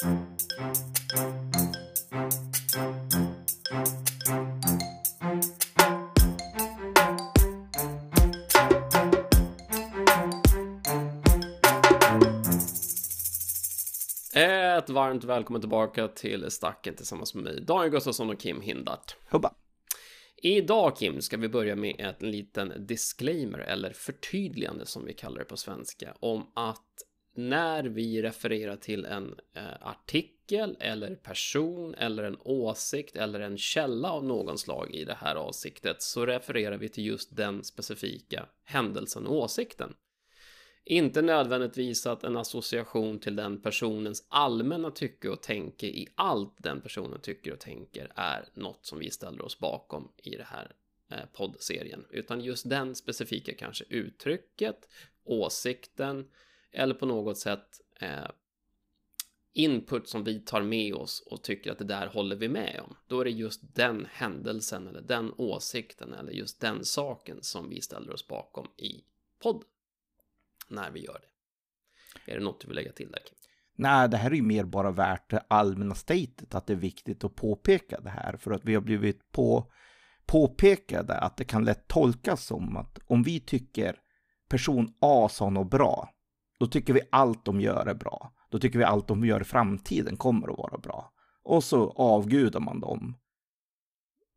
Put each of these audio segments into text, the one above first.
Ett varmt välkommen tillbaka till Stacken tillsammans med mig, Daniel Gustafsson och Kim Hindart. Hubba. Idag Kim ska vi börja med en liten disclaimer eller förtydligande som vi kallar det på svenska om att när vi refererar till en eh, artikel eller person eller en åsikt eller en källa av någon slag i det här avsiktet så refererar vi till just den specifika händelsen och åsikten. Inte nödvändigtvis att en association till den personens allmänna tycke och tänke i allt den personen tycker och tänker är något som vi ställer oss bakom i det här eh, poddserien, utan just den specifika kanske uttrycket, åsikten eller på något sätt eh, input som vi tar med oss och tycker att det där håller vi med om. Då är det just den händelsen eller den åsikten eller just den saken som vi ställer oss bakom i podden när vi gör det. Är det något du vill lägga till där Kim? Nej, det här är ju mer bara värt det allmänna statet att det är viktigt att påpeka det här för att vi har blivit på, påpekade att det kan lätt tolkas som att om vi tycker person A sa något bra, då tycker vi allt de gör är bra. Då tycker vi allt de gör i framtiden kommer att vara bra. Och så avgudar man dem.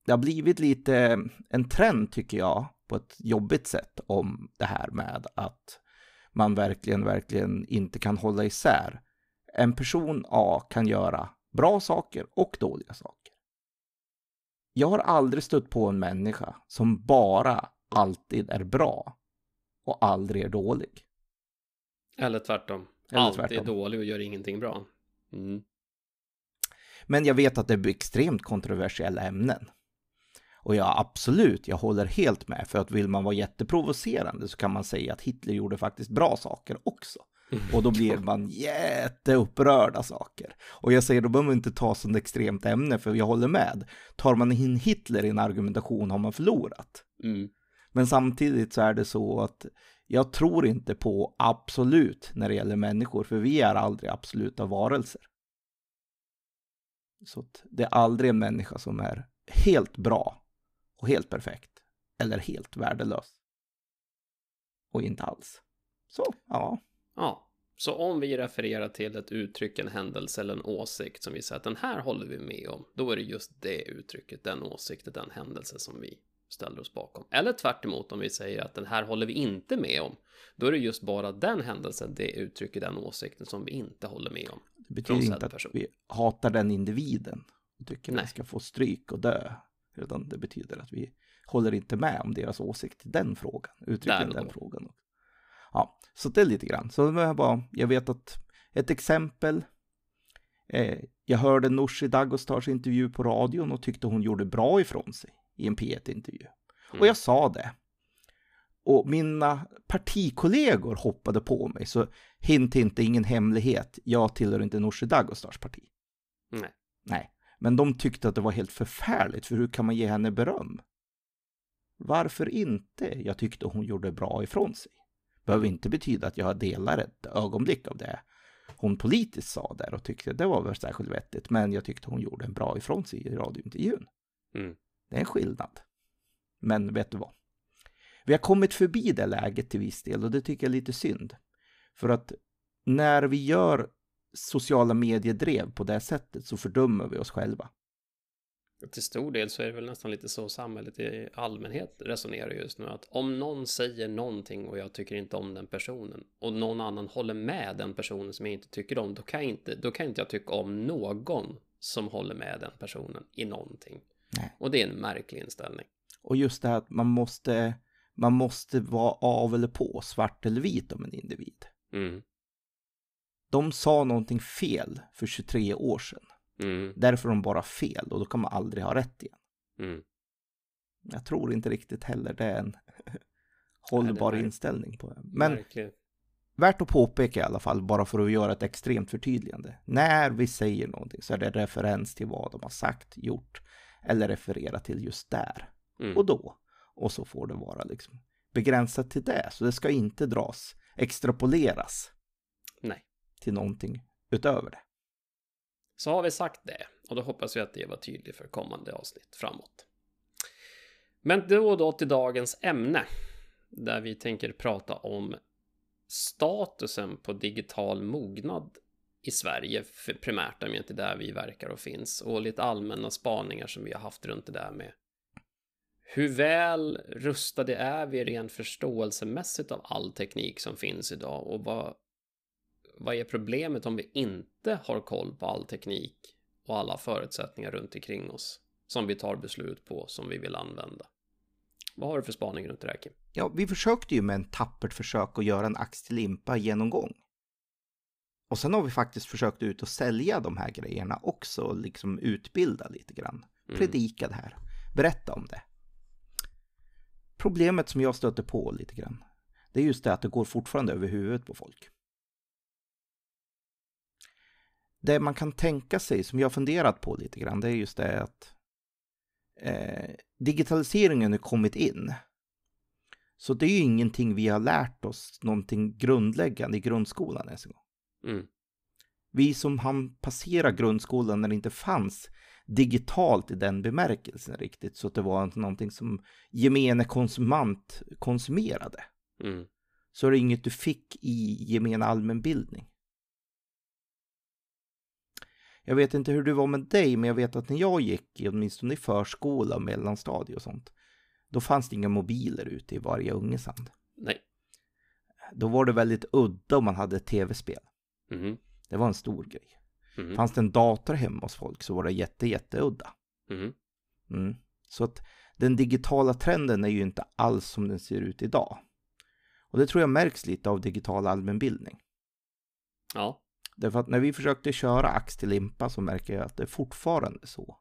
Det har blivit lite en trend tycker jag på ett jobbigt sätt om det här med att man verkligen, verkligen inte kan hålla isär. En person A kan göra bra saker och dåliga saker. Jag har aldrig stött på en människa som bara alltid är bra och aldrig är dålig. Eller tvärtom. Eller alltid tvärtom. är dålig och gör ingenting bra. Mm. Men jag vet att det är extremt kontroversiella ämnen. Och ja, absolut, jag håller helt med. För att vill man vara jätteprovocerande så kan man säga att Hitler gjorde faktiskt bra saker också. Och då blir man jätteupprörda saker. Och jag säger, då behöver man inte ta sånt extremt ämne, för jag håller med. Tar man in Hitler i en argumentation har man förlorat. Mm. Men samtidigt så är det så att jag tror inte på absolut när det gäller människor, för vi är aldrig absoluta varelser. Så det är aldrig en människa som är helt bra och helt perfekt. Eller helt värdelös. Och inte alls. Så, ja. Ja, så om vi refererar till ett uttryck, en händelse eller en åsikt som vi säger att den här håller vi med om, då är det just det uttrycket, den åsikten, den händelse som vi ställer oss bakom. Eller tvärt emot, om vi säger att den här håller vi inte med om, då är det just bara den händelsen, det uttrycket, den åsikten som vi inte håller med om. Det betyder inte att vi hatar den individen och tycker Nej. den ska få stryk och dö. Utan det betyder att vi håller inte med om deras åsikt i den frågan, uttrycker den frågan. Ja, så det är lite grann. Så jag, bara, jag vet att ett exempel, eh, jag hörde Nooshi Dagostars intervju på radion och tyckte hon gjorde bra ifrån sig i en P1-intervju. Mm. Och jag sa det. Och mina partikollegor hoppade på mig, så hint inte, ingen hemlighet. Jag tillhör inte Nooshi Dagostars parti. Nej. Nej. Men de tyckte att det var helt förfärligt, för hur kan man ge henne beröm? Varför inte? Jag tyckte hon gjorde bra ifrån sig. Behöver inte betyda att jag delar ett ögonblick av det hon politiskt sa där och tyckte det var väl särskilt vettigt. Men jag tyckte hon gjorde en bra ifrån sig i radiointervjun. Mm. Det är en skillnad. Men vet du vad? Vi har kommit förbi det läget till viss del och det tycker jag är lite synd. För att när vi gör sociala mediedrev på det sättet så fördömer vi oss själva. Till stor del så är det väl nästan lite så samhället i allmänhet resonerar just nu att om någon säger någonting och jag tycker inte om den personen och någon annan håller med den personen som jag inte tycker om, då kan, inte, då kan inte jag tycka om någon som håller med den personen i någonting. Nej. Och det är en märklig inställning. Och just det här att man måste, man måste vara av eller på, svart eller vit om en individ. Mm de sa någonting fel för 23 år sedan. Mm. Därför är de bara fel och då kan man aldrig ha rätt igen. Mm. Jag tror inte riktigt heller det är en hållbar Nej, är inställning på det. Men Verkligen. värt att påpeka i alla fall, bara för att göra ett extremt förtydligande. När vi säger någonting så är det referens till vad de har sagt, gjort eller referera till just där mm. och då. Och så får det vara liksom begränsat till det. Så det ska inte dras, extrapoleras. Nej till någonting utöver det. Så har vi sagt det och då hoppas vi att det var tydligt för kommande avsnitt framåt. Men då då till dagens ämne där vi tänker prata om statusen på digital mognad i Sverige primärt, om inte där vi verkar och finns och lite allmänna spaningar som vi har haft runt det där med hur väl rustade är vi rent förståelsemässigt av all teknik som finns idag och vad, vad är problemet om vi inte har koll på all teknik och alla förutsättningar runt omkring oss som vi tar beslut på som vi vill använda? Vad har du för spaning runt det här Kim? Ja, vi försökte ju med en tappert försök att göra en ax till limpa-genomgång. Och sen har vi faktiskt försökt ut och sälja de här grejerna också, liksom utbilda lite grann. Mm. Predika det här, berätta om det. Problemet som jag stöter på lite grann, det är just det att det går fortfarande över huvudet på folk. Det man kan tänka sig, som jag funderat på lite grann, det är just det att eh, digitaliseringen har kommit in. Så det är ju ingenting vi har lärt oss någonting grundläggande i grundskolan ens en gång. Mm. Vi som hann passera grundskolan när det inte fanns digitalt i den bemärkelsen riktigt, så att det var någonting som gemene konsument konsumerade. Mm. Så är det inget du fick i gemene allmänbildning. Jag vet inte hur det var med dig, men jag vet att när jag gick, åtminstone i förskola och mellanstadie och sånt, då fanns det inga mobiler ute i varje unges hand. Nej. Då var det väldigt udda om man hade tv-spel. Mm. Det var en stor grej. Mm. Fanns det en dator hemma hos folk så var det jätte, jätteudda. Mm. Mm. Så att den digitala trenden är ju inte alls som den ser ut idag. Och det tror jag märks lite av digital allmänbildning. Ja. Därför att när vi försökte köra ax till limpa så märker jag att det är fortfarande så.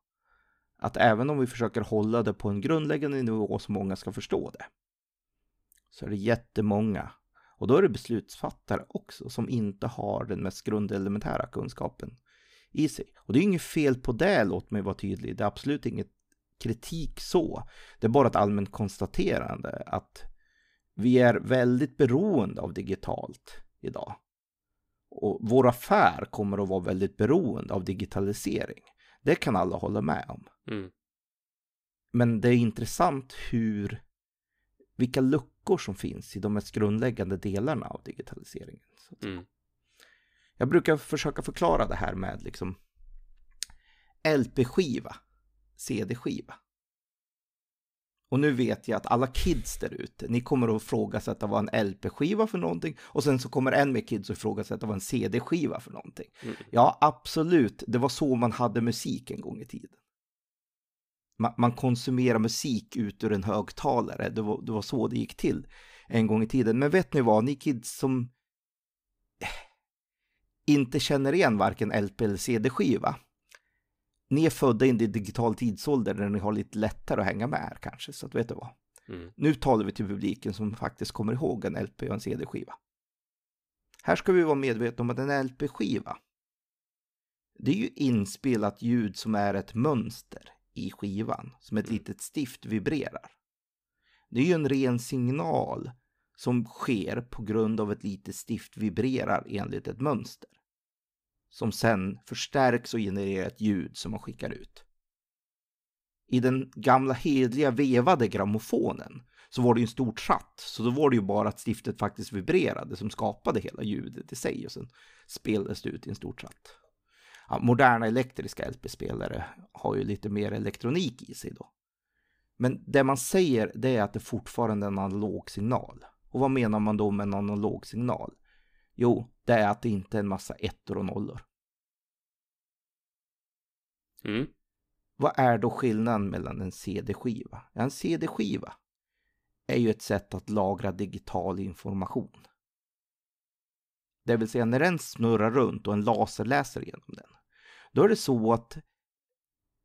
Att även om vi försöker hålla det på en grundläggande nivå så många ska förstå det. Så är det jättemånga och då är det beslutsfattare också som inte har den mest grundelementära kunskapen i sig. Och det är inget fel på det, låt mig vara tydlig. Det är absolut inget kritik så. Det är bara ett allmänt konstaterande att vi är väldigt beroende av digitalt idag. Och vår affär kommer att vara väldigt beroende av digitalisering. Det kan alla hålla med om. Mm. Men det är intressant hur vilka luckor som finns i de mest grundläggande delarna av digitaliseringen. Mm. Jag brukar försöka förklara det här med liksom LP-skiva, CD-skiva. Och nu vet jag att alla kids där ute, ni kommer att ifrågasätta vad en LP-skiva för någonting och sen så kommer en mer kids att ifrågasätta vad en CD-skiva för någonting. Mm. Ja, absolut, det var så man hade musik en gång i tiden man, man konsumerar musik ut ur en högtalare. Det var, det var så det gick till en gång i tiden. Men vet ni vad, ni kids som inte känner igen varken LP eller CD-skiva. Ni är födda i en digital tidsålder där ni har lite lättare att hänga med här kanske, så att vet du vad. Mm. Nu talar vi till publiken som faktiskt kommer ihåg en LP och en CD-skiva. Här ska vi vara medvetna om att en LP-skiva, det är ju inspelat ljud som är ett mönster i skivan, som ett mm. litet stift vibrerar. Det är ju en ren signal som sker på grund av ett litet stift vibrerar enligt ett mönster. Som sen förstärks och genererar ett ljud som man skickar ut. I den gamla hedliga vevade grammofonen så var det ju en stor tratt, så då var det ju bara att stiftet faktiskt vibrerade som skapade hela ljudet i sig och sen spelades det ut i en stor tratt ja, moderna elektriska LP-spelare har ju lite mer elektronik i sig då. Men det man säger det är att det fortfarande är en analog signal. Och vad menar man då med en analog signal? Jo, det är att det inte är en massa ettor och nollor. Mm. Vad är då skillnaden mellan en CD-skiva? Ja, en CD-skiva är ju ett sätt att lagra digital information. Det vill säga när den snurrar runt och en laser läser igenom den. Då är det så att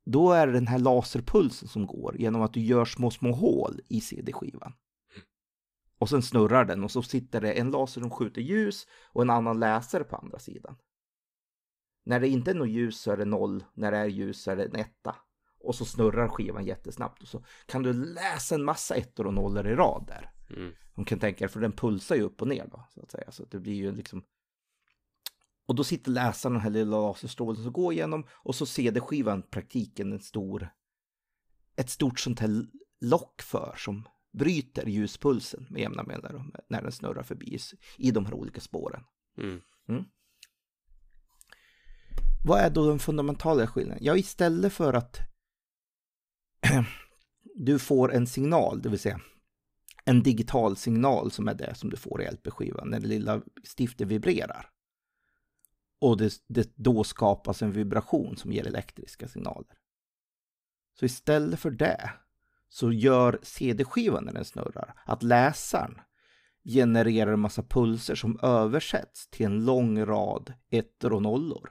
då är det den här laserpulsen som går genom att du gör små, små hål i CD-skivan. Och sen snurrar den och så sitter det en laser som skjuter ljus och en annan läsare på andra sidan. När det inte är något ljus så är det noll, när det är ljus så är det en etta. Och så snurrar skivan jättesnabbt och så kan du läsa en massa ettor och nollor i rad där. Mm. Man kan tänka för den pulsar ju upp och ner då, så att säga. Så det blir ju liksom Och då sitter läsaren den här lilla laserstrålen som går igenom och så CD-skivan praktiken en stor, ett stort sånt här lock för som bryter ljuspulsen med jämna mellanrum när den snurrar förbi i de här olika spåren. Mm. Mm. Vad är då den fundamentala skillnaden? Ja, istället för att du får en signal, det vill säga en digital signal som är det som du får i LP-skivan när det lilla stiftet vibrerar. Och det, det då skapas en vibration som ger elektriska signaler. Så istället för det så gör CD-skivan när den snurrar att läsaren genererar en massa pulser som översätts till en lång rad ettor och nollor.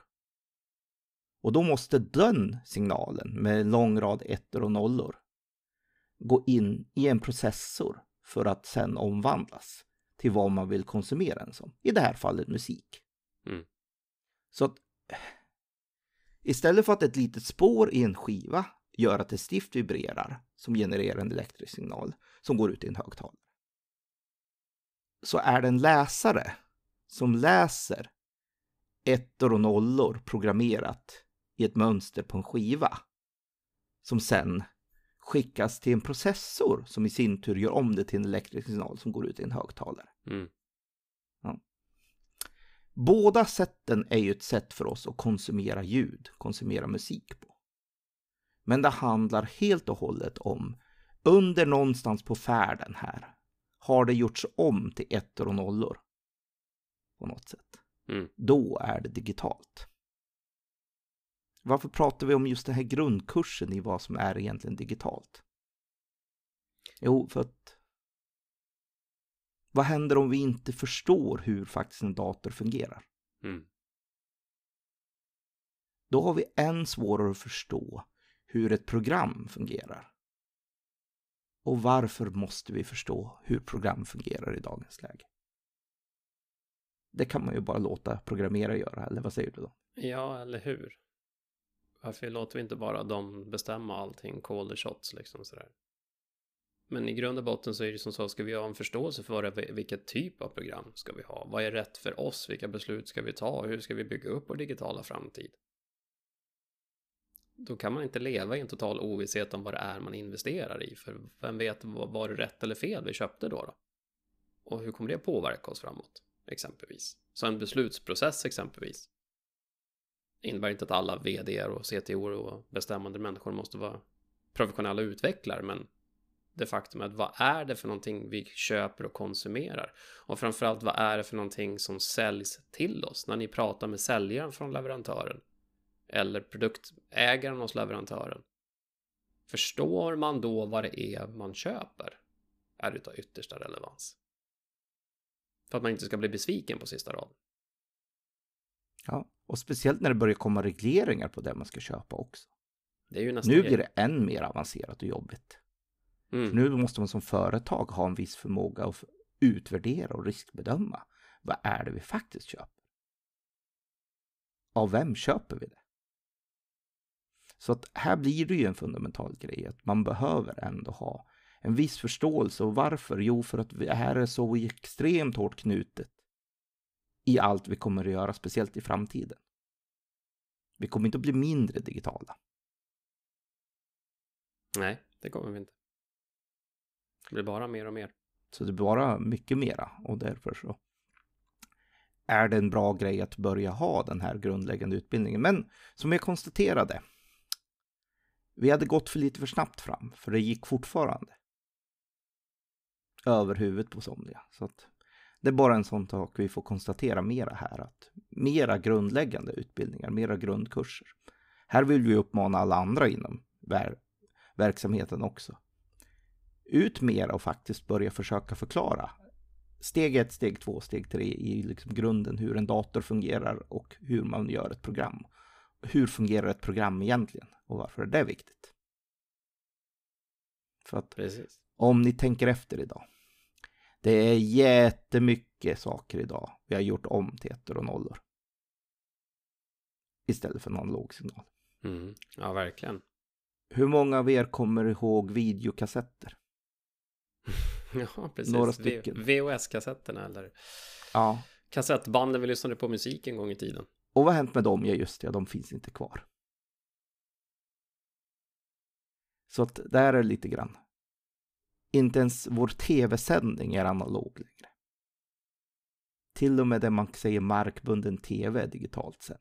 Och då måste den signalen med en lång rad ettor och nollor gå in i en processor för att sen omvandlas till vad man vill konsumera den som. I det här fallet musik. Mm. Så att istället för att ett litet spår i en skiva gör att ett stift vibrerar som genererar en elektrisk signal som går ut i en högtalare. Så är det en läsare som läser ettor och nollor programmerat i ett mönster på en skiva som sen skickas till en processor som i sin tur gör om det till en elektrisk signal som går ut i en högtalare. Mm. Båda sätten är ju ett sätt för oss att konsumera ljud, konsumera musik på. Men det handlar helt och hållet om under någonstans på färden här har det gjorts om till ettor och nollor. På något sätt. Mm. Då är det digitalt. Varför pratar vi om just den här grundkursen i vad som är egentligen digitalt? Jo, för att vad händer om vi inte förstår hur faktiskt en dator fungerar? Mm. Då har vi än svårare att förstå hur ett program fungerar. Och varför måste vi förstå hur program fungerar i dagens läge? Det kan man ju bara låta programmerare göra, eller vad säger du då? Ja, eller hur? Varför låter vi inte bara dem bestämma allting, call the shots liksom sådär? Men i grund och botten så är det som så, ska vi ha en förståelse för det, vilken typ av program ska vi ha? Vad är rätt för oss? Vilka beslut ska vi ta? Hur ska vi bygga upp vår digitala framtid? Då kan man inte leva i en total ovisshet om vad det är man investerar i, för vem vet, var det rätt eller fel vi köpte då? då? Och hur kommer det påverka oss framåt, exempelvis? Så en beslutsprocess exempelvis innebär inte att alla vd och CTO och bestämmande människor måste vara professionella utvecklare, men det faktum att vad är det för någonting vi köper och konsumerar? Och framförallt vad är det för någonting som säljs till oss när ni pratar med säljaren från leverantören? Eller produktägaren hos leverantören? Förstår man då vad det är man köper? Är det av yttersta relevans. För att man inte ska bli besviken på sista raden. Ja, och speciellt när det börjar komma regleringar på det man ska köpa också. Nu blir det än mer avancerat och jobbigt. Mm. Nu måste man som företag ha en viss förmåga att utvärdera och riskbedöma. Vad är det vi faktiskt köper? Av vem köper vi det? Så att här blir det ju en fundamental grej att man behöver ändå ha en viss förståelse och varför? Jo, för att det här är så extremt hårt knutet i allt vi kommer att göra, speciellt i framtiden. Vi kommer inte att bli mindre digitala. Nej, det kommer vi inte. Det blir bara mer och mer. Så det blir bara mycket mera och därför så är det en bra grej att börja ha den här grundläggande utbildningen. Men som jag konstaterade, vi hade gått för lite för snabbt fram, för det gick fortfarande över huvudet på somliga. Så att det är bara en sån sak vi får konstatera mera här, att mera grundläggande utbildningar, mera grundkurser. Här vill vi uppmana alla andra inom ver verksamheten också. Ut mera och faktiskt börja försöka förklara steg ett, steg två, steg tre i liksom grunden hur en dator fungerar och hur man gör ett program. Hur fungerar ett program egentligen och varför är det viktigt? För att Precis. om ni tänker efter idag. Det är jättemycket saker idag vi har gjort om till ettor och nollor. Istället för en analog signal. Mm. Ja, verkligen. Hur många av er kommer ihåg videokassetter? Ja, precis. Några stycken. VHS-kassetterna eller? Ja, Kassettbanden vi lyssnade på musik en gång i tiden. Och vad har hänt med dem? Ja, just det, de finns inte kvar. Så att där är det lite grann. Inte ens vår tv-sändning är analog längre. Till och med det man säger markbunden tv är digitalt sen.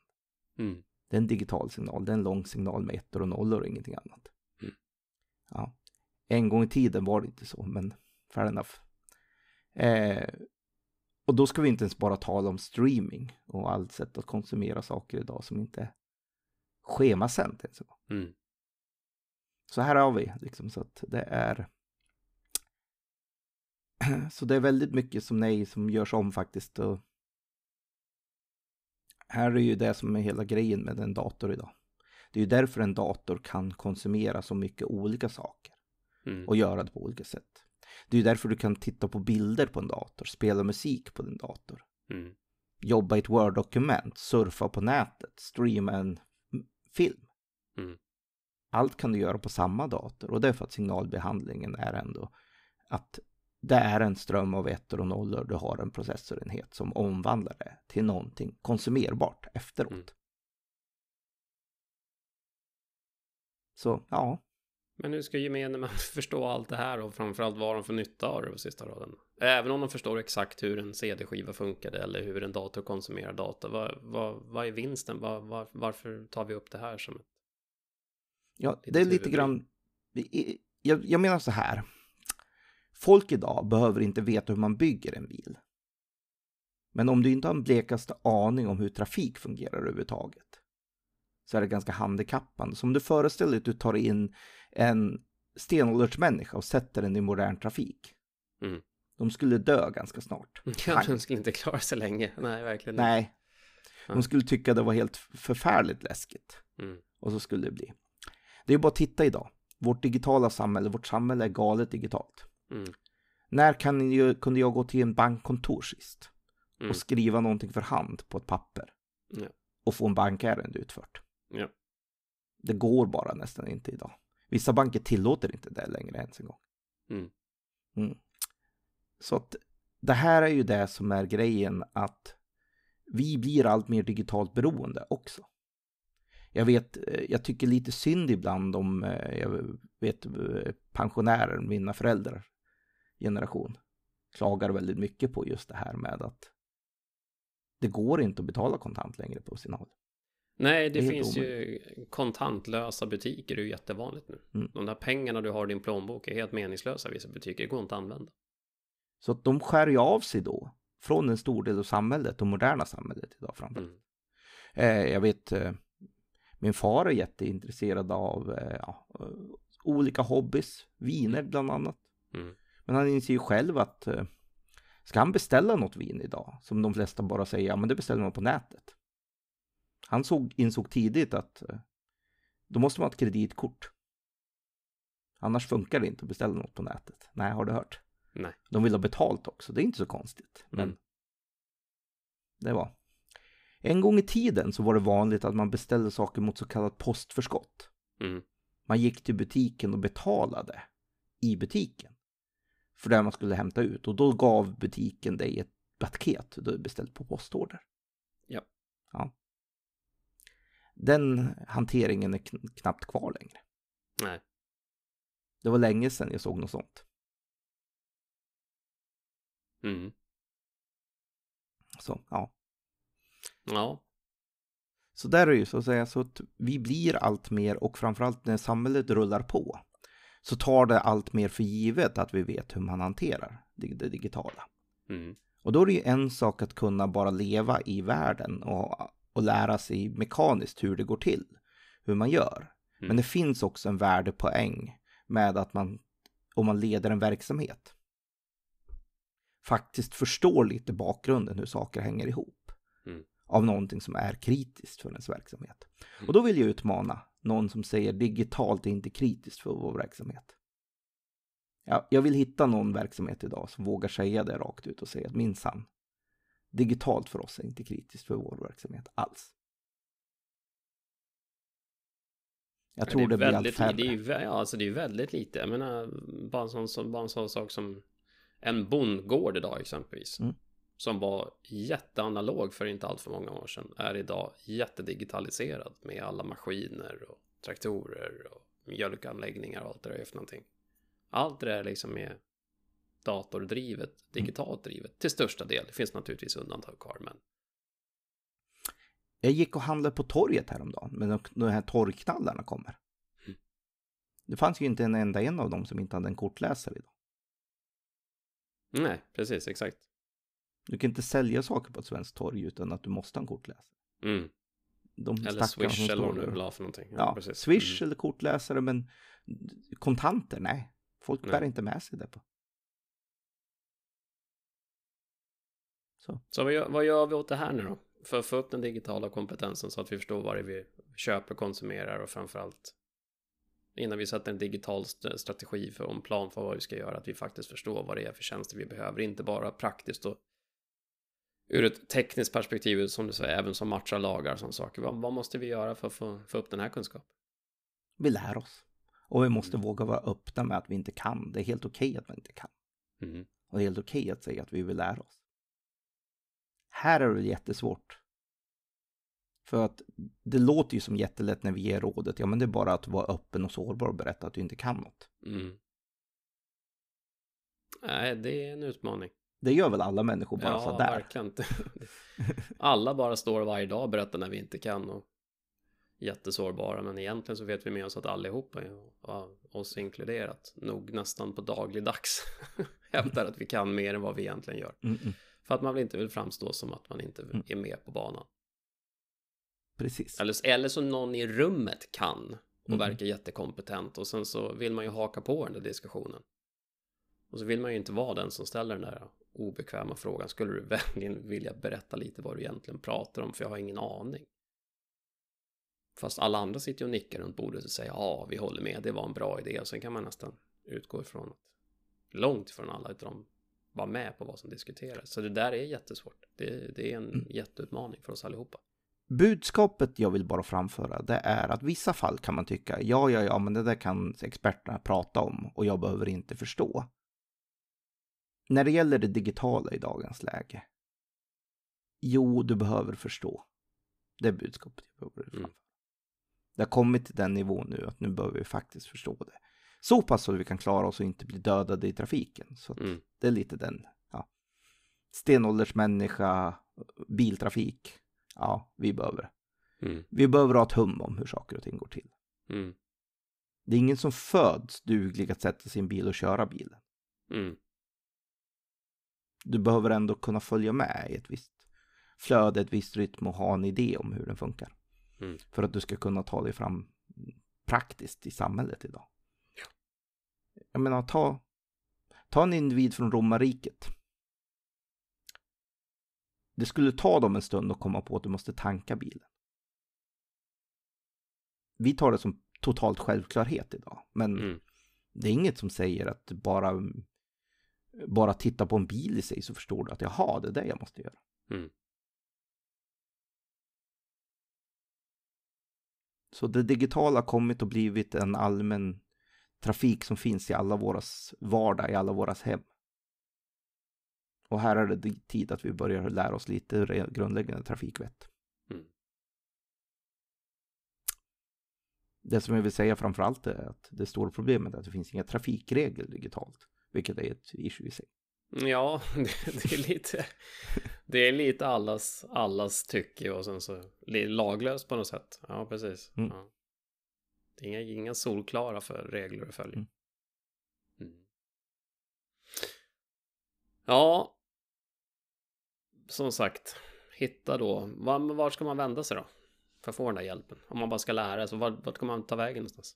Mm. Det är en digital signal, det är en lång signal med ettor och nollor och ingenting annat. Mm. Ja. En gång i tiden var det inte så, men fair enough. Eh, och då ska vi inte ens bara tala om streaming och allt sätt att konsumera saker idag som inte är schemasänt gång. Mm. Så här har vi liksom så att det är. Så det är väldigt mycket som nej som görs om faktiskt. Och här är ju det som är hela grejen med en dator idag. Det är ju därför en dator kan konsumera så mycket olika saker Mm. och göra det på olika sätt. Det är ju därför du kan titta på bilder på en dator, spela musik på din dator, Mm. jobba i ett Word-dokument, surfa på nätet, streama en film. Mm. Allt kan du göra på samma dator och det är för att signalbehandlingen är ändå att det är en ström av ettor och nollor. Du har en processorenhet som omvandlar det till någonting konsumerbart efteråt. Mm. Så ja, Men hur ska gemene man förstå allt det här och framförallt vad de får nytta av det på sista raden? Även om de förstår exakt hur en CD-skiva funkade eller hur en dator konsumerar data. Vad, vad, vad är vinsten? Vad, vad, varför tar vi upp det här som ett... Ja, det är lite grann... Jag, jag menar så här. Folk idag behöver inte veta hur man bygger en bil. Men om du inte har en blekaste aning om hur trafik fungerar överhuvudtaget så är det ganska handikappande. Så om du föreställer dig att du tar in en stenåldersmänniska och sätter den i modern trafik. Mm. De skulle dö ganska snart. Ja, de skulle inte klara sig länge. Nej, verkligen inte. Nej. De skulle tycka det var helt förfärligt läskigt. Mm. Och så skulle det bli. Det är bara att titta idag. Vårt digitala samhälle, vårt samhälle är galet digitalt. Mm. När kan jag, kunde jag gå till en bankkontor sist Mm. och skriva någonting för hand på ett papper Ja. och få en bankärende utfört? Ja. Det går bara nästan inte idag. Vissa banker tillåter inte det längre ens en gång. Mm. Mm. Så att det här är ju det som är grejen att vi blir allt mer digitalt beroende också. Jag vet, eh, jag tycker lite synd ibland om, eh, jag vet eh, pensionärer, mina föräldrar generation, klagar väldigt mycket på just det här med att det går inte att betala kontant längre på sin håll. Nej, det, Det finns ju kontantlösa butiker. Det är ju jättevanligt nu. Mm. De där pengarna du har i din plånbok är helt meningslösa i vissa butiker. Det går inte att använda. Så att de skär ju av sig då från en stor del av samhället och moderna samhället idag framförallt. Mm. Eh, jag vet, eh, min far är jätteintresserad av eh, ja, eh, olika hobbys, viner bland annat. Mm. Men han inser ju själv att eh, ska han beställa något vin idag, som de flesta bara säger, ja men det beställer man på nätet. Han såg, insåg tidigt att eh, då måste man ha ett kreditkort. Annars funkar det inte att beställa något på nätet. Nej, har du hört? Nej. De vill ha betalt också, det är inte så konstigt. Men Mm. det var. En gång i tiden så var det vanligt att man beställde saker mot så kallat postförskott. Mm. Man gick till butiken och betalade i butiken. För det man skulle hämta ut. Och då gav butiken dig ett paket du beställt på postorder. Ja. ja. Den hanteringen är kn- knappt kvar längre. Nej. Det var länge sedan jag såg något sånt. Mm. Så ja. Ja. Så där är det ju så att säga så att vi blir allt mer och framförallt när samhället rullar på så tar det allt mer för givet att vi vet hur man hanterar det, digitala. Mm. Och då är det ju en sak att kunna bara leva i världen och, och lära sig mekaniskt hur det går till, hur man gör. Men Mm. det finns också en värdepoäng med att man, om man leder en verksamhet, faktiskt förstår lite bakgrunden hur saker hänger ihop. Mm. Av någonting som är kritiskt för ens verksamhet. Mm. Och då vill jag utmana någon som säger digitalt är inte kritiskt för vår verksamhet. Ja, jag vill hitta någon verksamhet idag som vågar säga det rakt ut och säga att minsann, digitalt för oss är inte kritiskt för vår verksamhet alls. Jag tror det, är blir allt väldigt, färre. Det är ja, alltså det är väldigt lite. Jag menar, bara en sån, bara en sån sak som en bondgård idag exempelvis. Mm. som var jätteanalog för inte allt för många år sedan är idag jättedigitaliserad med alla maskiner och traktorer och mjölkanläggningar och allt det där är för någonting. Allt det där liksom är datordrivet, digitalt drivet till största del. Det finns naturligtvis undantag kvar, men. Jag gick och handlade på torget häromdagen, men de här torgknallarna kommer. Mm. Det fanns ju inte en enda en av dem som inte hade en kortläsare idag. Nej, precis, exakt. Du kan inte sälja saker på ett svenskt torg utan att du måste ha en kortläsare. Mm. eller Swish eller vad du vill ha för någonting. Ja, ja Swish mm. eller kortläsare, men kontanter, nej. Folk nej. bär inte med sig det på. Så, så vad, gör, vad gör vi åt det här nu då? För att få upp den digitala kompetensen så att vi förstår vad det är vi köper, konsumerar och framförallt innan vi sätter en digital strategi för en plan för vad vi ska göra, att vi faktiskt förstår vad det är för tjänster vi behöver, inte bara praktiskt och ur ett tekniskt perspektiv, som du säger, även som matchar lagar som saker. Vad, vad, måste vi göra för att få, få upp den här kunskapen? Vi lär oss. Och vi måste mm. våga vara öppna med att vi inte kan. Det är helt okej okay att man inte kan. Mm. Och det är helt okej okay att säga att vi vill lära oss. Här är det jättesvårt. För att det låter ju som jättelätt när vi ger rådet, ja men det är bara att vara öppen och sårbar och berätta att du inte kan något. Mm. Nej, det är en utmaning. Det gör väl alla människor bara ja, sådär? Ja, verkligen. alla bara står varje dag och berättar när vi inte kan och jättesårbara, men egentligen så vet vi med oss att allihopa, oss inkluderat, nog nästan på dagligdags hävdar att vi kan mer än vad vi egentligen gör. Mm -mm. För att man inte vill framstå som att man inte mm. är med på banan. Precis. Eller, eller så någon i rummet kan och mm. verkar jättekompetent och sen så vill man ju haka på den där diskussionen. Och så vill man ju inte vara den som ställer den där obekväma frågan. Skulle du verkligen vilja berätta lite vad du egentligen pratar om? För jag har ingen aning. Fast alla andra sitter och nickar runt bordet och säger ja, vi håller med, det var en bra idé. Och sen kan man nästan utgå ifrån att långt ifrån alla utav dem vara med på vad som diskuteras. Så det där är jättesvårt. Det, det är en mm. jätteutmaning för oss allihopa. Budskapet jag vill bara framföra det är att vissa fall kan man tycka ja, ja, ja, men det där kan experterna prata om och jag behöver inte förstå. När det gäller det digitala i dagens läge. Jo, du behöver förstå. Det är budskapet jag behöver mm. framföra. Mm. Det har kommit till den nivån nu att nu behöver vi faktiskt förstå det. Så pass så att vi kan klara oss och inte bli dödade i trafiken. Så mm. det är lite den, ja. Stenåldersmänniska, biltrafik. Ja, vi behöver. Mm. Vi behöver ha ett hum om hur saker och ting går till. Mm. Det är ingen som föds duglig att sätta sin bil och köra bilen. Mm. Du behöver ändå kunna följa med i ett visst flöde, ett visst rytm och ha en idé om hur den funkar. Mm. För att du ska kunna ta dig fram praktiskt i samhället idag jag menar, ta, ta en individ från romarriket. Det skulle ta dem en stund att komma på att du måste tanka bilen. Vi tar det som totalt självklarhet idag, men mm. det är inget som säger att bara, bara titta på en bil i sig så förstår du att jaha, det är det jag måste göra. Mm. Så det digitala har kommit och blivit en allmän trafik som finns i alla våras vardag, i alla våras hem. Och här är det tid att vi börjar lära oss lite grundläggande trafikvett. Mm. Det som jag vill säga framför allt är att det stora problemet är att det finns inga trafikregler digitalt, vilket är ett issue i sig. Ja, det, det, är lite, det är lite allas, allas tycke och sen så laglöst på något sätt. Ja, precis. Mm. Ja. Det är inga, inga solklara för regler att följa. Mm. mm. Ja, som sagt, hitta då, var, var ska man vända sig då? För att få den där hjälpen. Om man bara ska lära sig, vart, vart ska man ta vägen någonstans?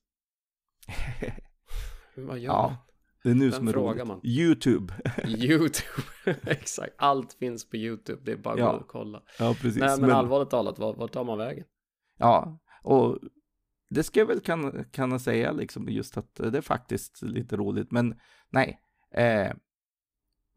Vad gör ja, man? Det är nu Vem som är frågar roligt. man? YouTube. YouTube, exakt. Allt finns på YouTube. Det är bara att ja. gå och kolla. Ja, precis. Nej, men, men... allvarligt talat, vart, vart tar man vägen? Ja, och det ska jag väl kunna, kunna säga liksom just att det är faktiskt lite roligt. Men nej, eh,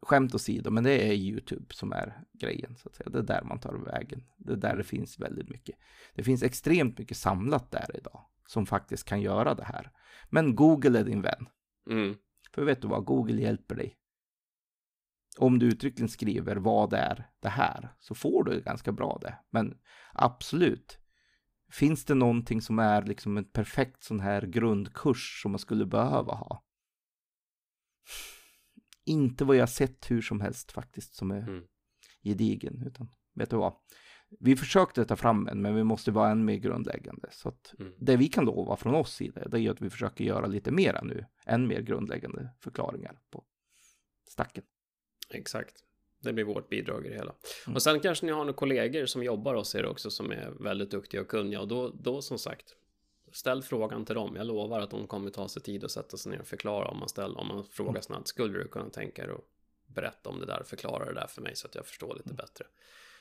skämt åsido, men det är YouTube som är grejen. Så att säga. Det är där man tar vägen. Det är där det finns väldigt mycket. Det finns extremt mycket samlat där idag som faktiskt kan göra det här. Men Google är din vän. Mm. För vet du vad, Google hjälper dig. Om du uttryckligen skriver vad är det här så får du ganska bra det. Men absolut, finns det någonting som är liksom en perfekt sån här grundkurs som man skulle behöva ha? Inte vad jag sett hur som helst faktiskt som är mm. gedigen, utan vet du vad? Vi försökte ta fram en, men vi måste vara än mer grundläggande. Så att mm. det vi kan lova från oss sida, det är att vi försöker göra lite mera nu, än mer grundläggande förklaringar på stacken. Exakt. Det blir vårt bidrag i det hela. Mm. Och sen kanske ni har några kollegor som jobbar hos er också som är väldigt duktiga och kunniga och då, då som sagt ställ frågan till dem. Jag lovar att de kommer ta sig tid och sätta sig ner och förklara om man ställer, om man frågar mm. snabbt. Skulle du kunna tänka dig att berätta om det där, förklara det där för mig så att jag förstår lite mm. bättre.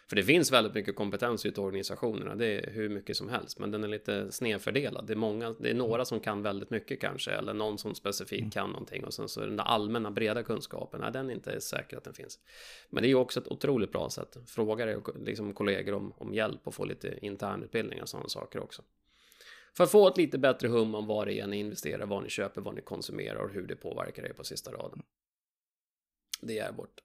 För det finns väldigt mycket kompetens ute i organisationerna, det är hur mycket som helst, men den är lite snedfördelad. Det är många, det är några som kan väldigt mycket kanske, eller någon som specifikt mm. kan någonting och sen så är den där allmänna breda kunskapen, nej, den är inte säker att den finns. Men det är ju också ett otroligt bra sätt. Fråga dig liksom kollegor om, om hjälp och få lite internutbildning och sådana saker också. För att få ett lite bättre hum om vad det är ni investerar, vad ni köper, vad ni konsumerar och hur det påverkar er på sista raden. Det är vårt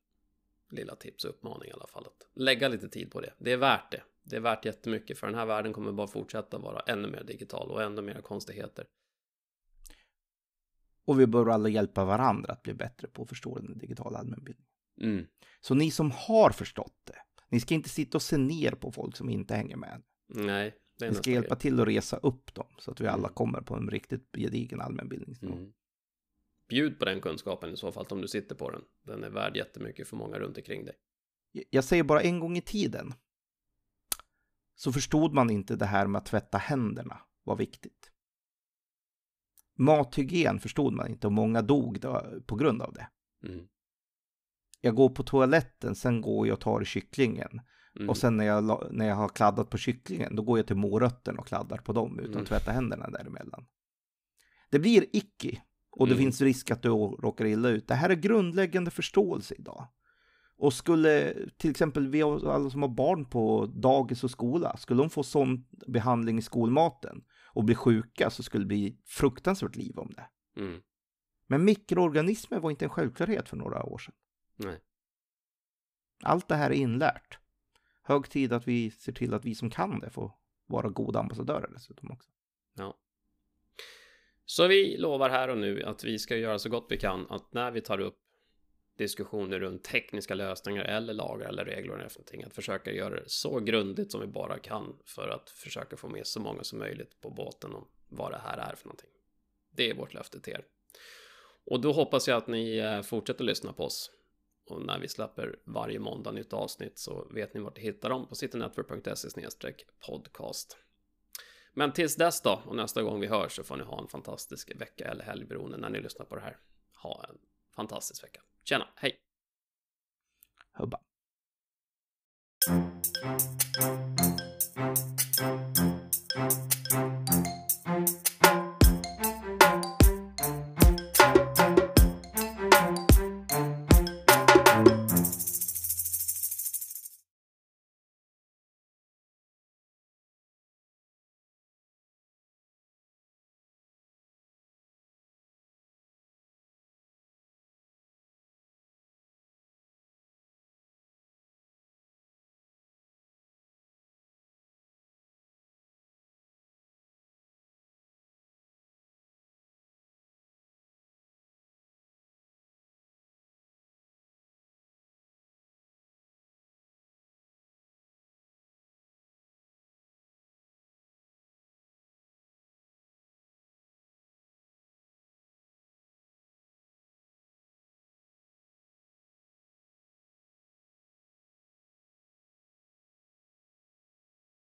lilla tips och uppmaning i alla fall. Att lägga lite tid på det. Det är värt det. Det är värt jättemycket för den här världen kommer bara fortsätta vara ännu mer digital och ännu mer konstigheter. Och vi bör alla hjälpa varandra att bli bättre på att förstå den digitala allmänbildningen. Mm. Så ni som har förstått det, ni ska inte sitta och se ner på folk som inte hänger med. Nej, det Ni ska hjälpa till att resa upp dem så att vi alla mm. kommer på en riktigt gedigen allmänbildningsnivå. Mm. Bjud på den kunskapen i så fall om du sitter på den. Den är värd jättemycket för många runt omkring dig. Jag säger bara en gång i tiden så förstod man inte det här med att tvätta händerna var viktigt. Mathygien förstod man inte och många dog på grund av det. Mm. Jag går på toaletten, sen går jag och tar kycklingen. Mm. Och sen när jag, när jag har kladdat på kycklingen, då går jag till morötterna och kladdar på dem utan mm. att tvätta händerna däremellan. Det blir icke och det mm. finns risk att du råkar illa ut. Det här är grundläggande förståelse idag. Och skulle till exempel vi alla som har barn på dagis och skola, skulle de få sån behandling i skolmaten och bli sjuka så skulle det bli fruktansvärt liv om det. Mm. Men mikroorganismer var inte en självklarhet för några år sedan. Nej. Allt det här är inlärt. Hög tid att vi ser till att vi som kan det får vara goda ambassadörer dessutom också. Ja. Så vi lovar här och nu att vi ska göra så gott vi kan att när vi tar upp diskussioner runt tekniska lösningar eller lagar eller regler eller någonting att försöka göra det så grundligt som vi bara kan för att försöka få med så många som möjligt på båten om vad det här är för någonting. Det är vårt löfte till er. Och då hoppas jag att ni eh, fortsätter lyssna på oss. Och när vi släpper varje måndag nytt avsnitt så vet ni vart ni hittar dem på citynetwork.se podcast. Men tills dess då, och nästa gång vi hörs så får ni ha en fantastisk vecka eller helg beroende när ni lyssnar på det här. Ha en fantastisk vecka. Tjena, hej! Hubba.